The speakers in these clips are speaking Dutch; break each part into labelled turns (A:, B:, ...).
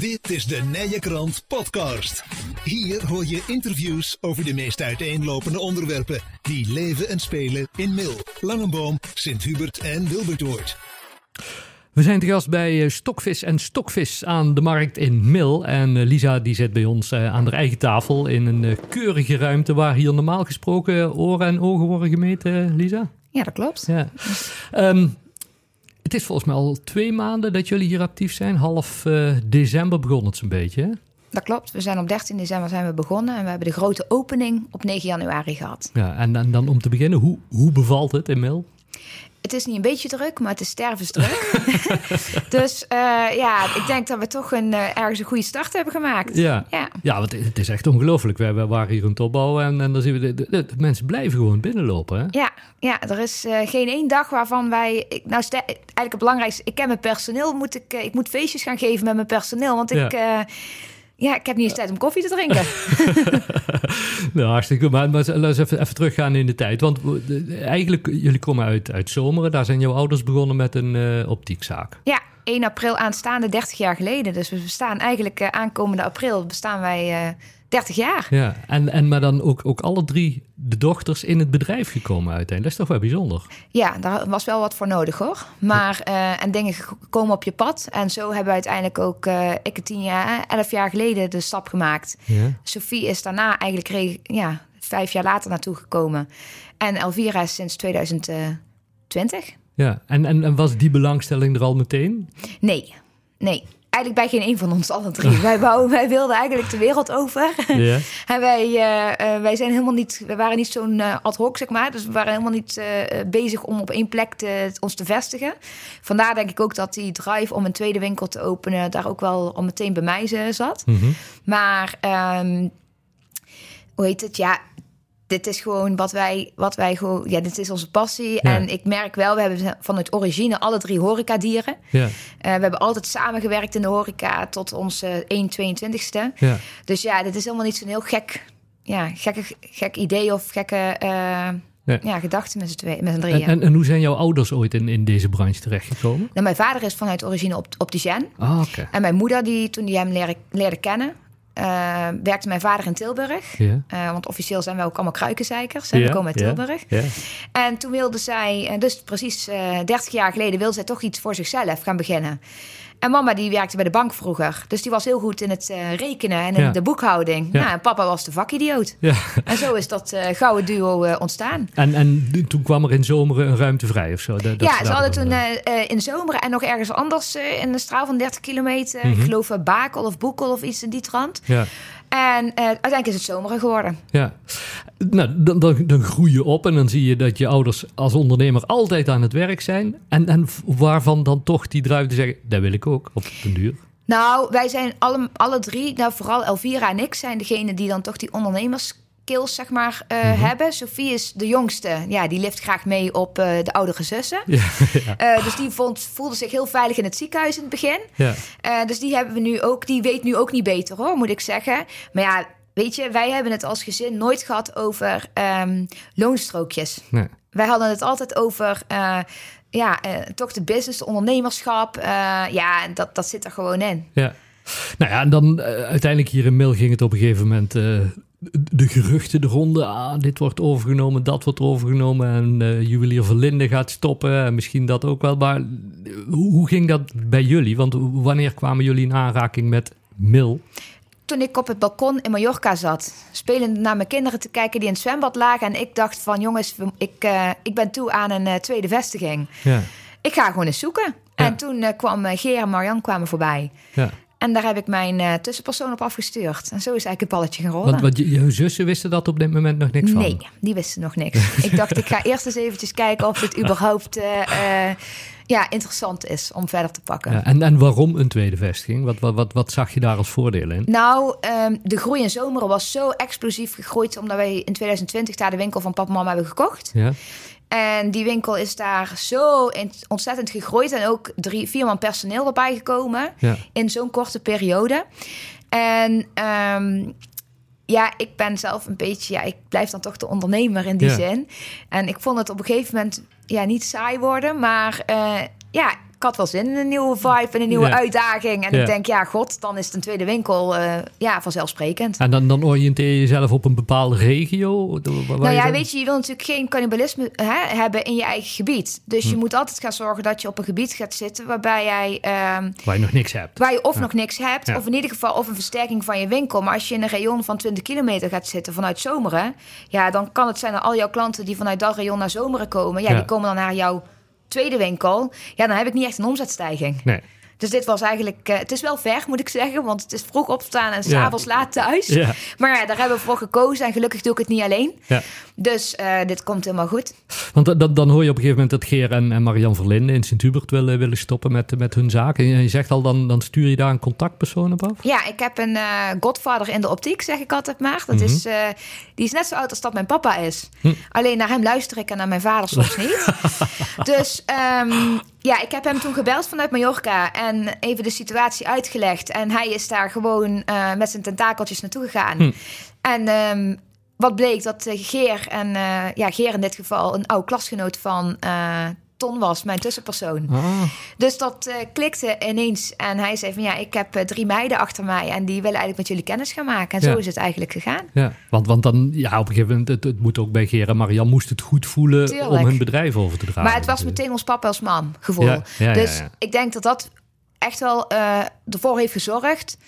A: Dit is de Nije Krant Podcast. Hier hoor je interviews over de meest uiteenlopende onderwerpen die leven en spelen in Mil, Langenboom, Sint-Hubert en Wilbertoort.
B: We zijn te gast bij eh, Stokvis en Stokvis aan de markt in Mil. En eh, Lisa die zit bij ons eh, aan haar eigen tafel in een keurige ruimte waar hier normaal gesproken oren en ogen worden gemeten, Lisa.
C: Ja, dat klopt.
B: Ja. Ehm, het is volgens mij al twee maanden dat jullie hier actief zijn. Half december begon het zo'n beetje. Hè?
C: Dat klopt. We zijn op 13 december zijn we begonnen en we hebben de grote opening op 9 januari gehad.
B: Ja, en, en dan om te beginnen, hoe, hoe bevalt het in Mil?
C: Het is niet een beetje druk, maar het is stervensdruk. dus uh, ja, ik denk dat we toch een, uh, ergens een goede start hebben gemaakt.
B: Ja, ja. ja want het is echt ongelooflijk. We, we waren hier een topbouw en, en dan zien we... De, de, mensen blijven gewoon binnenlopen, hè?
C: Ja, ja er is uh, geen één dag waarvan wij... Nou, eigenlijk het belangrijkste... Ik ken mijn personeel, moet ik, ik moet feestjes gaan geven met mijn personeel. Want ik... Ja ja, ik heb niet eens tijd om koffie te drinken.
B: nou, hartstikke goed. Maar, maar laten we even, even teruggaan in de tijd. Want eigenlijk, jullie komen uit, uit Zomeren. Daar zijn jouw ouders begonnen met een uh, optiekzaak.
C: Ja, 1 april aanstaande, 30 jaar geleden. Dus we bestaan eigenlijk uh, aankomende april bestaan wij uh, 30 jaar.
B: Ja, en, en maar dan ook, ook alle drie de dochters in het bedrijf gekomen uiteindelijk. Dat is toch wel bijzonder?
C: Ja, daar was wel wat voor nodig hoor. Maar, uh, en dingen komen op je pad. En zo hebben we uiteindelijk ook, uh, ik tien jaar, elf jaar geleden de stap gemaakt. Ja. Sophie is daarna eigenlijk ja, vijf jaar later naartoe gekomen. En Elvira is sinds 2020.
B: Ja, en, en, en was die belangstelling er al meteen?
C: Nee, nee eigenlijk bij geen een van ons alle drie. wij, wou, wij wilden eigenlijk de wereld over. Yeah. en wij, uh, wij zijn helemaal niet, we waren niet zo'n uh, ad hoc, zeg maar. Dus we waren helemaal niet bezig om op één plek te, ons te vestigen. Vandaar denk ik ook dat die drive om een tweede winkel te openen, daar ook wel al meteen bij mij zat. Mm -hmm. Maar um, hoe heet het? Ja, dit is gewoon wat wij, wat wij gewoon, ja, dit is onze passie. En ik merk wel, we hebben vanuit origine alle drie horecadieren. Ja. Uh, we hebben altijd samengewerkt in de horeca tot onze 1,22ste. Ja. Dus ja, dit is helemaal niet zo'n heel gek, ja, gekke, gek idee of gekke uh, ja. ja. gedachten met z'n twee, met z'n drieën.
B: En, en, hoe zijn jouw ouders ooit in, in deze branche terechtgekomen?
C: Nou, mijn vader is vanuit origine op, opticien.
B: Ah, okay.
C: En mijn moeder, die toen die hem leerde, leerde kennen, uh, werkte mijn vader in Tilburg. Yeah. Uh, want officieel zijn wij ook allemaal kruikenzeikers. Yeah, we komen uit Tilburg. Yeah, en toen wilde zij, uh, dus precies 30 jaar geleden, wilde zij toch iets voor zichzelf gaan beginnen. En mama die werkte bij de bank vroeger. Dus die was heel goed in het uh, rekenen en in ja. de boekhouding. Ja. Nou, en papa was de vakidioot. Ja. En zo is dat uh, gouden duo uh, ontstaan.
B: En, en toen kwam er in zomer een ruimte vrij of zo? Dat,
C: ja, ze hadden toen in zomer en nog ergens anders in een straal van 30 kilometer. Mm -hmm. Ik geloof Bakel of Boekel of iets in die trant. Ja. En uh, uiteindelijk is het zomer geworden.
B: Ja, nou, dan, dan, dan groei je op en dan zie je dat je ouders als ondernemer altijd aan het werk zijn. En, en waarvan dan toch die druiven zeggen, dat wil ik ook op den duur.
C: Nou, wij zijn alle, alle drie, nou vooral Elvira en ik, zijn degene die dan toch die ondernemers kills, zeg maar, uh, mm -hmm. hebben. Sophie is de jongste. Ja, die lift graag mee op uh, de oudere zussen. Ja, ja. Uh, dus die vond, voelde zich heel veilig in het ziekenhuis in het begin. Ja. dus die hebben we nu ook. Die weet nu ook niet beter, hoor, moet ik zeggen. Maar ja, weet je, wij hebben het als gezin nooit gehad over um, loonstrookjes. Nee. Wij hadden het altijd over ja, toch de business, de ondernemerschap. ja, dat, dat zit er gewoon in.
B: Ja. Nou ja, en dan uiteindelijk hier in Mil ging het op een gegeven moment de geruchten de ronde. Ah, dit wordt overgenomen, dat wordt overgenomen. En uh, juwelier Verlinde gaat stoppen. En misschien dat ook wel. Maar hoe, hoe, ging dat bij jullie? Want wanneer kwamen jullie in aanraking met Mil?
C: Toen ik op het balkon in Mallorca zat, spelend naar mijn kinderen te kijken die in het zwembad lagen. En ik dacht van jongens, ik, uh, ik ben toe aan een uh, tweede vestiging. Ja. Ik ga gewoon eens zoeken. Ja. En toen kwam Geer en Marjan kwamen voorbij. Ja. En daar heb ik mijn uh, tussenpersoon op afgestuurd. En zo is eigenlijk het balletje gaan rollen.
B: Want, want je, je, zussen wisten dat op dit moment nog niks van?
C: Nee, die wisten nog niks. ik dacht, ik ga eerst eens eventjes kijken of dit überhaupt uh, uh, ja, interessant is om verder te pakken. Ja,
B: en, en waarom een tweede vestiging? Wat, wat, wat, wat zag je daar als voordeel in?
C: Nou, um, de groei in zomeren was zo explosief gegroeid... omdat wij in 2020 daar de winkel van papa en mama hebben gekocht. Ja. En die winkel is daar zo ontzettend gegroeid. En ook drie, vier man personeel erbij gekomen ja. in zo'n korte periode. En um, ja, ik ben zelf een beetje, ja, ik blijf dan toch de ondernemer in die ja. zin. En ik vond het op een gegeven moment ja, niet saai worden, maar uh, ja, ik had wel zin in een nieuwe vibe en een nieuwe uitdaging. En ik denk, ja, god, dan is het een tweede winkel. Uh, ja, vanzelfsprekend.
B: En dan, dan oriënteer je jezelf op een bepaalde regio?
C: nou ja, weet je, je wil natuurlijk geen cannibalisme hè, hebben in je eigen gebied. Dus je hm. moet altijd gaan zorgen dat je op een gebied gaat zitten waarbij jij...
B: Ehm, waar je nog niks hebt.
C: Waar je of nog niks hebt, of in ieder geval of een versterking van je winkel. Maar als je in een rayon van 20 kilometer gaat zitten vanuit Zomeren... ja, dan kan het zijn dat al jouw klanten die vanuit dat rayon naar Zomeren komen... ja, die komen dan naar jouw tweede winkel, ja, dan heb ik niet echt een omzetstijging. Nee. Dus dit was eigenlijk, uh, het is wel ver, moet ik zeggen, want het is vroeg opstaan en s'avonds ja. laat thuis. Ja. Maar ja, daar hebben we voor gekozen en gelukkig doe ik het niet alleen. Ja. Dus uh, dit komt helemaal goed.
B: Want dan, dan hoor je op een gegeven moment dat Geer en, en Marian Verlinde in Sint-Hubert willen, willen stoppen met, met hun zaken. En je zegt al, dan, dan stuur je daar een contactpersoon op af?
C: Ja, ik heb een uh, godvader in de optiek, zeg ik altijd maar. Dat is, mhm. die is net zo oud als dat mijn papa is. Hm. Alleen naar hem luister ik en naar mijn vader soms niet. dus um, ja, ik heb hem toen gebeld vanuit Mallorca en even de situatie uitgelegd. En hij is daar gewoon uh, met zijn tentakeltjes naartoe gegaan. Hm. En um, wat bleek dat uh, Geer en uh, ja, Geer in dit geval een oude klasgenoot van Ton was, mijn tussenpersoon. Ah. Dus dat uh, klikte ineens. En hij zei van ja, ik heb uh, drie meiden achter mij en die willen eigenlijk met jullie kennis gaan maken. En zo is het eigenlijk gegaan.
B: Ja, want, want dan, ja, op een gegeven moment, het, het moet ook bij Gera. Marian moest het goed voelen om hun bedrijf over te dragen.
C: Maar het was meteen ons papa als mam gevoel. Ja, dus ik denk dat dat echt wel uh, ervoor heeft gezorgd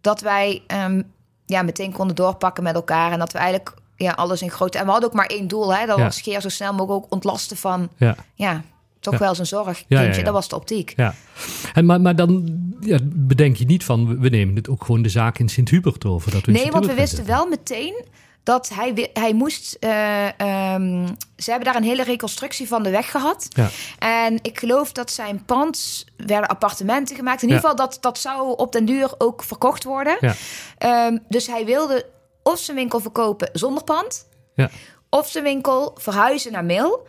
C: dat wij um, ja, meteen konden doorpakken met elkaar. En dat we eigenlijk ja, alles in grote... En we hadden ook maar één doel, hè. Dat was Geer zo snel mogelijk ook ontlasten van... ja, ja toch wel zijn zorg. Ja, ja, Dat was de optiek.
B: Ja. En maar, maar dan bedenk je niet van, we nemen het ook gewoon de zaak in Sint-Hubert over. Dat we
C: nee, want we wisten wel meteen dat hij, hij moest. Uh, um, ze hebben daar een hele reconstructie van de weg gehad. Ja. En ik geloof dat zijn pand werden appartementen gemaakt. In ieder geval, dat, dat zou op den duur ook verkocht worden. Ja. Um, dus hij wilde of zijn winkel verkopen zonder pand, ja. of zijn winkel verhuizen naar Mil.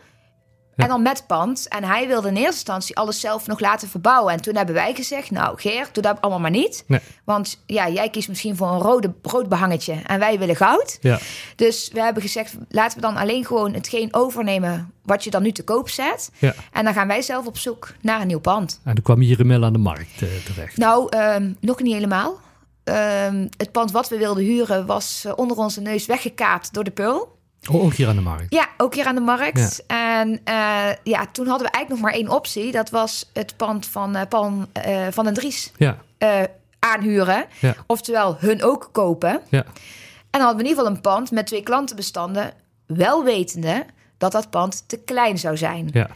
C: En dan met pand. En hij wilde in eerste instantie alles zelf nog laten verbouwen. En toen hebben wij gezegd, nou Geert, doe dat allemaal maar niet. Nee. Want ja, jij kiest misschien voor een rode broodbehangetje en wij willen goud. Ja. Dus we hebben gezegd, laten we dan alleen gewoon hetgeen overnemen wat je dan nu te koop zet. Ja. En dan gaan wij zelf op zoek naar een nieuw pand.
B: En dan kwam hier inmiddels aan de markt uh, terecht.
C: Nou, um, nog niet helemaal. Um, het pand wat we wilden huren was uh, onder onze neus weggekaapt door de Pearl.
B: Oh, ook hier aan de markt?
C: Ja, ook hier aan de markt. En uh, ja, toen hadden we eigenlijk nog maar één optie. Dat was het pand van uh, Pan uh, van den Dries ja. aanhuren. Ja. Oftewel, hun ook kopen. Ja. En dan hadden we in ieder geval een pand met twee klantenbestanden. Wel wetende dat dat pand te klein zou zijn. Ja.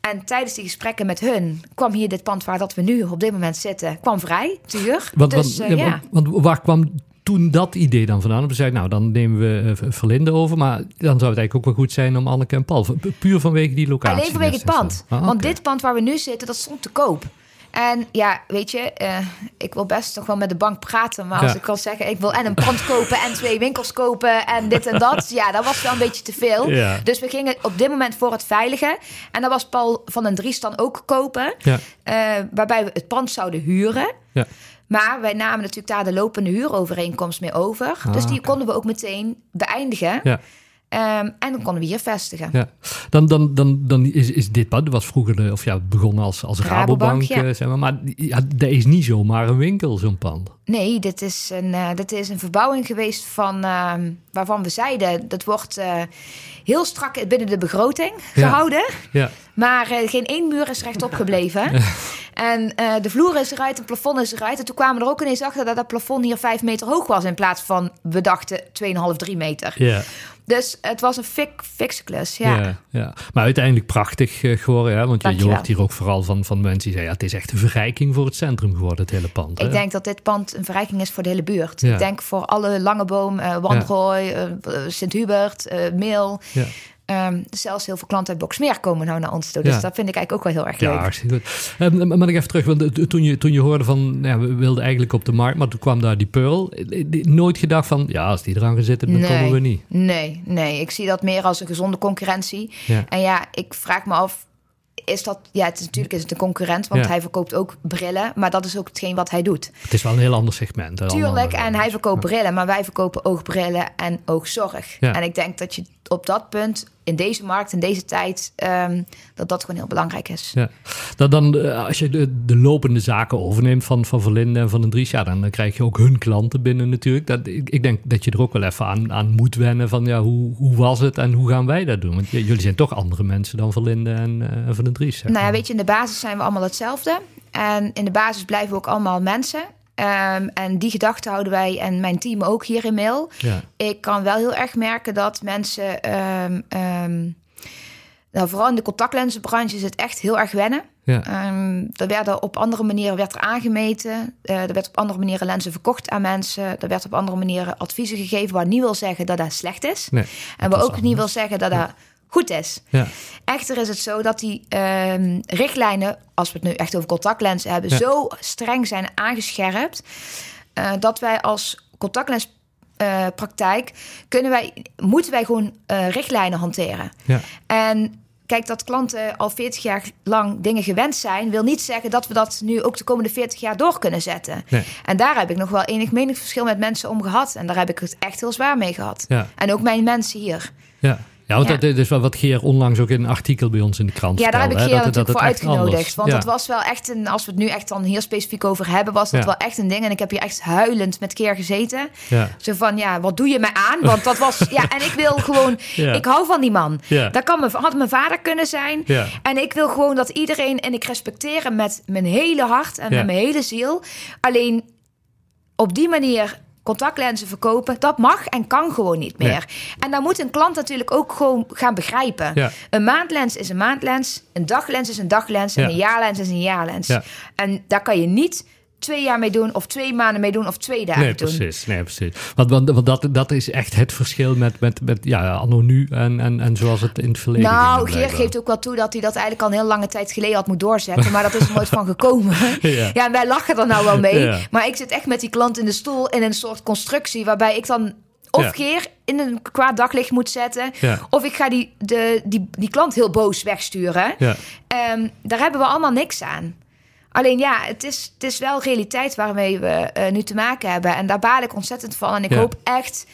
C: En tijdens die gesprekken met hun kwam hier dit pand waar dat we nu op dit moment zitten, kwam vrij, te huur.
B: Want, dus, want, ja, want, want waar kwam toen dat idee dan vandaan? We zeiden, nou, dan nemen we uh, Verlinde over. Maar dan zou het eigenlijk ook wel goed zijn om Anneke en Paul. Puur vanwege die locatie.
C: Alleen vanwege het pand. Ah, Want dit pand waar we nu zitten, dat stond te koop. En ja, weet je, uh, ik wil best nog wel met de bank praten. Maar als ik kan zeggen, ik wil en een pand kopen en twee winkels kopen en dit en dat. Ja, dat was wel een beetje te veel. Ja. Dus we gingen op dit moment voor het veilige. En dat was Paul van den Dries dan ook kopen. Ja. Uh, waarbij we het pand zouden huren. Ja. Maar wij namen natuurlijk daar de lopende huurovereenkomst mee over. Ah, dus die konden we ook meteen beëindigen. Ja. Um, en dan konden we hier vestigen. Ja.
B: Dan, dan, dan, dan is, is dit pad, was vroeger de, of ja, begonnen als, als Rabobank, Rabobank ja. zeg maar. Maar ja, dat is niet zomaar een winkel, zo'n pand.
C: Nee, dit is een, uh, dit is een verbouwing geweest van, uh, waarvan we zeiden... dat wordt uh, heel strak binnen de begroting gehouden. Ja. Maar geen één muur is rechtop gebleven. en de vloer is eruit, het plafond is eruit. En toen kwamen we er ook ineens achter dat dat plafond hier vijf meter hoog was... in plaats van, we dachten, 2,5, 3 meter. Ja. Dus het was een fik, fikse klus, ja. ja.
B: ja, Maar uiteindelijk prachtig uh, geworden, hè? want je, je, hoort hier ook vooral van, van mensen die zeggen... Ja, het is echt een verrijking voor het centrum geworden, het hele pand.
C: Ik denk dat dit pand een verrijking is voor de hele buurt. Ik denk voor alle Langeboom, uh, Wandrooi, uh, Sint-Hubert, uh, Meel... Um, zelfs heel veel klanten uit Boxmeer komen nou naar ons toe. Dus dat vind ik eigenlijk ook wel heel erg leuk. Ja, hartstikke
B: goed. Um, maar ik even terug, want toen je, toen je hoorde van... Ja, we wilden eigenlijk op de markt, maar toen kwam daar die Pearl. Nooit gedacht van, ja, als die eraan gezet dan komen we niet.
C: Nee, nee. Ik zie dat meer als een gezonde concurrentie. En ja, ik vraag me af is dat, ja, het is, natuurlijk is het een concurrent, want hij verkoopt ook brillen, maar dat is ook hetgeen wat hij doet.
B: Het is wel een heel ander segment.
C: Tuurlijk, en hij verkoopt brillen, maar wij verkopen oogbrillen en oogzorg. En ik denk dat je op dat punt in deze markt, in deze tijd, ehm, dat dat gewoon heel belangrijk is.
B: Ja. Dat dan, eh, als je de, de lopende zaken overneemt van, van Verlinde en van de Dries, ja, dan, dan krijg je ook hun klanten binnen natuurlijk. Dat, ik, ik, denk dat je er ook wel even aan, aan moet wennen van ja, hoe, hoe was het en hoe gaan wij dat doen? Want jullie zijn toch andere mensen dan Verlinde en uh, van de Dries.
C: Zeg Nou ja, weet je, in de basis zijn we allemaal hetzelfde. En in de basis blijven we ook allemaal mensen. Um, en die gedachten houden wij en mijn team ook hier in mail. Ja. Ik kan wel heel erg merken dat mensen, um, um, nou, vooral in de contactlenzenbranche, is het echt heel erg wennen. Ja. Er werden op andere manieren werd er aangemeten. Uh, er werd op andere manieren lenzen verkocht aan mensen. Er werd op andere manieren adviezen gegeven, wat niet wil zeggen dat dat slecht is. Nee, en wat ook niet wil zeggen dat dat goed is. Ja. Echter is het zo dat die uh, richtlijnen, als we het nu echt over contactlenzen hebben, zo streng zijn aangescherpt uh, dat wij als contactlenspraktijk uh, kunnen wij, moeten wij gewoon uh, richtlijnen hanteren. Ja. En kijk, dat klanten al 40 jaar lang dingen gewend zijn, wil niet zeggen dat we dat nu ook de komende 40 jaar door kunnen zetten. Nee. En daar heb ik nog wel enig meningsverschil met mensen om gehad. En daar heb ik het echt heel zwaar mee gehad. Ja. En ook mijn mensen hier.
B: Ja. Ja, want dat is wel wat Geer onlangs ook in een artikel bij ons in de krant
C: Ja, daar
B: heb
C: ik Geer natuurlijk dat voor uitgenodigd. Want het was wel echt een, als we het nu echt dan hier specifiek over hebben, was dat wel echt een ding. En ik heb hier echt huilend met Geer gezeten. Zo van, ja, wat doe je mij aan? Want dat was, ja, en ik wil gewoon, ik hou van die man. Dat kan me, had mijn vader kunnen zijn. En ik wil gewoon dat iedereen, en ik respecteer hem met mijn hele hart en met mijn hele ziel. Alleen op die manier contactlenzen verkopen. Dat mag en kan gewoon niet meer. En dan moet een klant natuurlijk ook gewoon gaan begrijpen. Een maandlens is een maandlens, een daglens is een daglens en een jaarlens is een jaarlens. En daar kan je niet twee jaar mee doen, of twee maanden mee doen, of twee dagen
B: nee,
C: doen.
B: Precies, nee, precies. Want, want, want dat, dat is echt het verschil met, met, met ja, anno nu en, en, en zoals het in het verleden
C: Nou, Geer geeft ook wel toe dat hij dat eigenlijk al een heel lange tijd geleden had moeten doorzetten. Maar dat is er nooit van gekomen. ja. ja, en wij lachen er nou wel mee. Maar ik zit echt met die klant in de stoel in een soort constructie waarbij ik dan of Geer in een kwaad daglicht moet zetten. Of ik ga die, de, die, die klant heel boos wegsturen. Ja. Um, daar hebben we allemaal niks aan. Alleen ja, het is, het is wel realiteit waarmee we uh, nu te maken hebben. En daar baal ik ontzettend van. En ik hoop echt...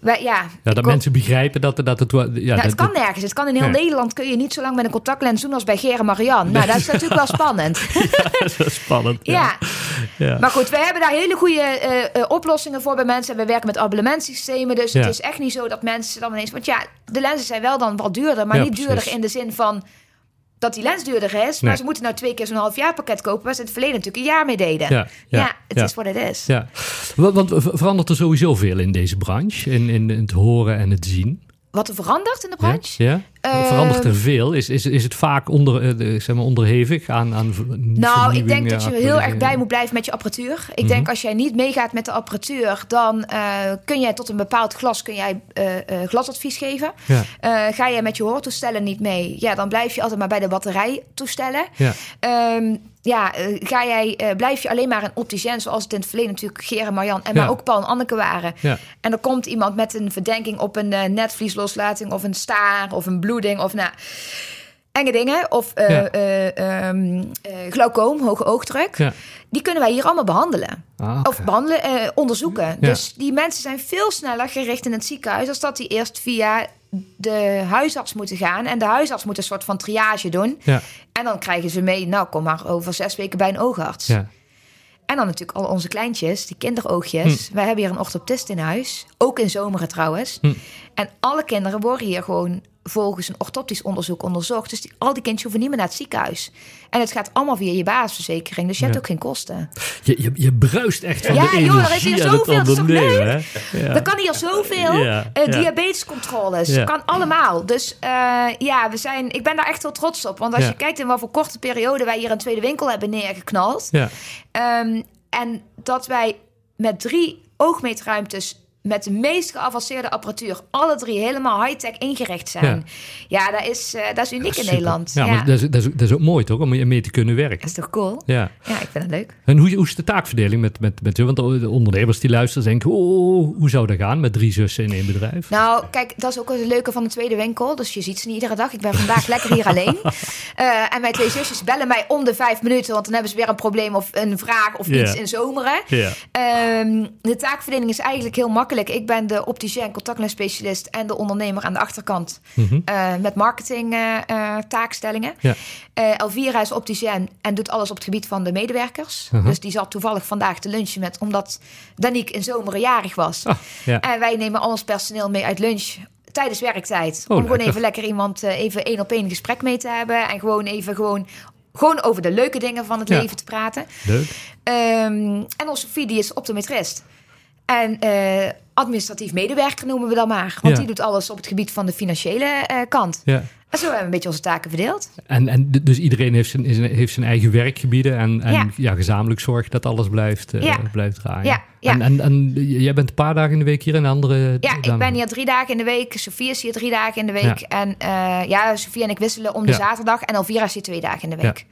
C: Wij, ja,
B: ja, dat mensen begrijpen dat, dat het... Ja,
C: nou, het kan nergens. Het kan in heel Nederland kun je niet zo lang met een contactlens doen als bij Ger en Marianne. Nou, dat is natuurlijk wel spannend.
B: dat is wel spannend.
C: ja. ja. Maar goed, wij hebben daar hele goede uh, uh, oplossingen voor bij mensen. We werken met abonnementsystemen. Dus het is echt niet zo dat mensen dan ineens... Want ja, de lenzen zijn wel dan wat duurder. Maar niet precies. duurder in de zin van dat die lens duurder is. Maar ze moeten nou twee keer zo'n half jaar pakket kopen... waar ze het verleden natuurlijk een jaar mee deden. Ja, ja, het is wat het is.
B: Ja. Want, verandert er sowieso veel in deze branche? In, in het horen en het zien?
C: Wat er verandert in de branche?
B: Ja. Verandert er ehm, veel? Is, is, is het vaak onder, uh, zeg maar onderhevig aan, aan
C: Nou, ik denk dat je heel erg bij moet blijven met je apparatuur. Ik mm denk als jij niet meegaat met de apparatuur... dan uh, kun jij tot een bepaald glas kun jij, uh, glasadvies geven. Ja. ga jij met je hoortoestellen niet mee... ja, dan blijf je altijd maar bij de batterijtoestellen. Ja. Um, ja, ga jij, uh, blijf je alleen maar een opticien, zoals het in het verleden natuurlijk Geer en Marjan en ja. maar ook Paul en Anneke waren. Ja. En dan komt iemand met een verdenking op een uh, netvliesloslating of een staar of een bloeding of nou enge dingen of ja. um, glaucoom, hoge oogdruk. Ja. Die kunnen wij hier allemaal behandelen. Ah, okay. Of behandelen, onderzoeken. Dus die mensen zijn veel sneller gericht in het ziekenhuis als dat die eerst via de huisarts moeten gaan. En de huisarts moet een soort van triage doen. Ja. En dan krijgen ze mee, nou kom maar over zes weken bij een oogarts. Ja. En dan natuurlijk al onze kleintjes, die kinderoogjes. Hm. Wij hebben hier een orthoptist in huis. Ook in zomeren trouwens. Hm. En alle kinderen worden hier gewoon volgens een orthoptisch onderzoek onderzocht. Dus die, al die kindjes hoeven niet meer naar het ziekenhuis. En het gaat allemaal via je basisverzekering. Dus je hebt ook geen kosten.
B: Je, je, je bruist echt van ja, de joh, er is hier zoveel. Dat,
C: is ja. er kan hier zoveel. Ja, uh, diabetescontroles. kan allemaal. Dus uh, ja, we zijn, ik ben daar echt heel trots op. Want als je kijkt in wat voor korte periode wij hier een tweede winkel hebben neergeknald. Um, en dat wij met drie oogmeetruimtes met de meest geavanceerde apparatuur. Alle drie helemaal high-tech ingericht zijn. Ja, ja dat, is, uh, dat is uniek in Nederland.
B: Ja, maar dat is, dat, is, dat is ook mooi toch, om mee te kunnen werken.
C: Dat is toch cool? Ja, ja ik vind het leuk.
B: En hoe, hoe is de taakverdeling met, met, met Want de ondernemers die luisteren denken... Oh, hoe zou dat gaan met drie zussen in één bedrijf?
C: Nou, kijk, dat is ook het leuke van de tweede winkel. Dus je ziet ze niet iedere dag. Ik ben vandaag lekker hier alleen. Uh, en mijn twee zusjes bellen mij om de vijf minuten... want dan hebben ze weer een probleem of een vraag of iets in zomeren. Um, de taakverdeling is eigenlijk heel makkelijk ik ben de opticien, contactlensspecialist en de ondernemer aan de achterkant mm met marketing taakstellingen. Ja. Elvira is opticien en doet alles op het gebied van de medewerkers. Uh-huh. Dus die zat toevallig vandaag te lunchen met, omdat Danique in zomer jarig was. Ah, ja. En wij nemen al ons personeel mee uit lunch tijdens werktijd. Oh, om gewoon even lekker iemand even één op één gesprek mee te hebben. En gewoon even gewoon gewoon over de leuke dingen van het leven te praten. Leuk. Um, en onze Sofie die is optometrist. En uh, administratief medewerker noemen we dan maar. Want die doet alles op het gebied van de financiële uh, kant. Ja. Zo hebben we een beetje onze taken verdeeld.
B: En, en dus iedereen heeft zijn, heeft zijn eigen werkgebieden en, en ja. gezamenlijk zorgen dat alles blijft, uh, blijft draaien. Ja, En, en, en, jij bent een paar dagen in de week hier en andere...
C: Ja, ik ben hier drie dagen in de week. Sofie is hier drie dagen in de week. En uh, ja, Sofie en ik wisselen om de zaterdag. En Elvira is hier twee dagen in de week.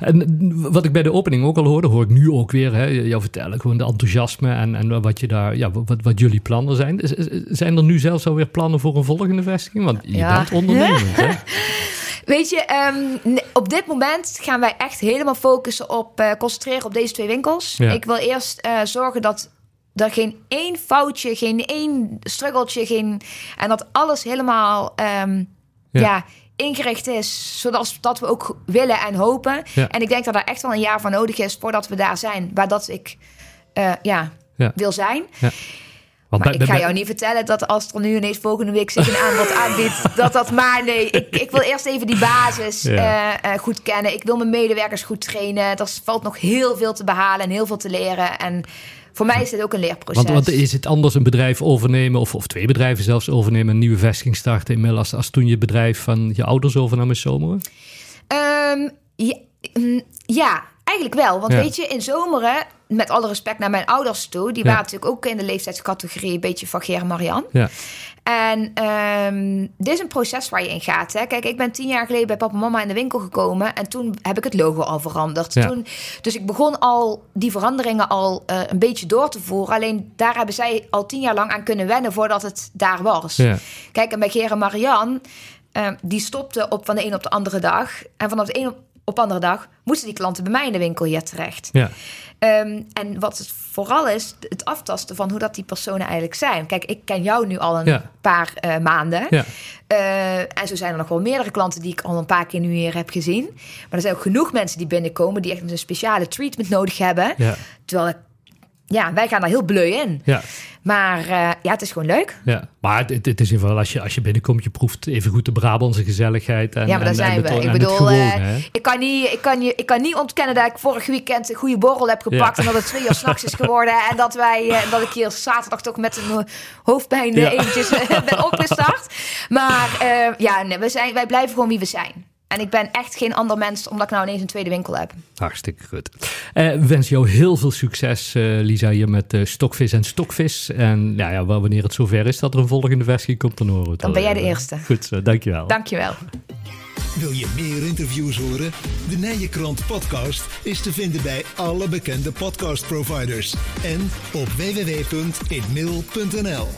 B: En wat ik bij de opening ook al hoorde, hoor ik nu ook weer. Hè, jou vertellen, gewoon de enthousiasme en, en wat, je daar, ja, wat, wat jullie plannen zijn. Zijn er nu zelfs alweer plannen voor een volgende vestiging? Want je bent ondernemend, hè?
C: Weet je, ehm, op dit moment gaan wij echt helemaal focussen op uh, concentreren op deze twee winkels. Ik wil eerst uh, zorgen dat er geen één foutje, geen één struggeltje, geen en dat alles helemaal um, ja. ja. ingericht is, zodat dat we ook willen en hopen. Ja. En ik denk dat er echt wel een jaar voor nodig is voordat we daar zijn, waar dat ik uh, ja, wil zijn. Want maar ik ga jou niet vertellen dat als er nu ineens volgende week zich een aanbod aanbiedt, dat dat maar nee. Ik, ik wil eerst even die basis uh, goed kennen. Ik wil mijn medewerkers goed trainen. Er valt nog heel veel te behalen en heel veel te leren. En voor mij is dit ook een leerproces.
B: Want, want is het anders een bedrijf overnemen, of, of twee bedrijven zelfs overnemen, een nieuwe vestiging starten inmiddels, als toen je bedrijf van je ouders overnam in Zomeren?
C: Um, ja, mm, ja, eigenlijk wel. Want weet je, in Zomeren met alle respect naar mijn ouders toe, die waren natuurlijk ook in de leeftijdscategorie een beetje van Ger Marian. Ja. En um, dit is een proces waar je in gaat. Hè. Kijk, ik ben tien jaar geleden bij papa en mama in de winkel gekomen en toen heb ik het logo al veranderd. Ja. Toen, dus ik begon al die veranderingen al uh, een beetje door te voeren. Alleen daar hebben zij al tien jaar lang aan kunnen wennen voordat het daar was. Kijk, en bij Ger en Marian, uh, die stopte op van de een op de andere dag. En vanaf de een op op andere dag moesten die klanten bij mij in de winkel hier terecht. Ja. Um, en wat het vooral is, het aftasten van hoe dat die personen eigenlijk zijn. Kijk, ik ken jou nu al een paar uh, maanden. Ja. Uh, en zo zijn er nog wel meerdere klanten die ik al een paar keer nu hier heb gezien. Maar er zijn ook genoeg mensen die binnenkomen die echt een speciale treatment nodig hebben. Ja. Terwijl ik ja, wij gaan daar heel bleu in. Ja. Maar uh, ja, het is gewoon leuk.
B: Ja, maar het, het is in ieder geval als je, als je binnenkomt, je proeft even goed de Brabantse gezelligheid. En,
C: ja, maar daar zijn we. Ik bedoel, uh, ik, kan niet, ik, kan niet, ik kan niet ontkennen dat ik vorig weekend een goede borrel heb gepakt. En dat het twee uur s'nachts is geworden. En dat, wij, uh, dat ik hier zaterdag toch met een hoofdpijn ja. eventjes ben opgestart. Maar ja, nee, we zijn, wij blijven gewoon wie we zijn. En ik ben echt geen ander mens omdat ik nou ineens een tweede winkel heb.
B: Hartstikke goed. Uh, wens jou heel veel succes, uh, Lisa, hier met uh, Stokvis en Stokvis. En ja, ja, wanneer het zover is dat er een volgende versie komt, dan horen we het
C: Dan ben jij de eerste.
B: Goed zo, dankjewel.
C: Dankjewel.
A: Wil je meer interviews horen? De Nijenkrant podcast is te vinden bij alle bekende podcastproviders en op www.inmail.nl.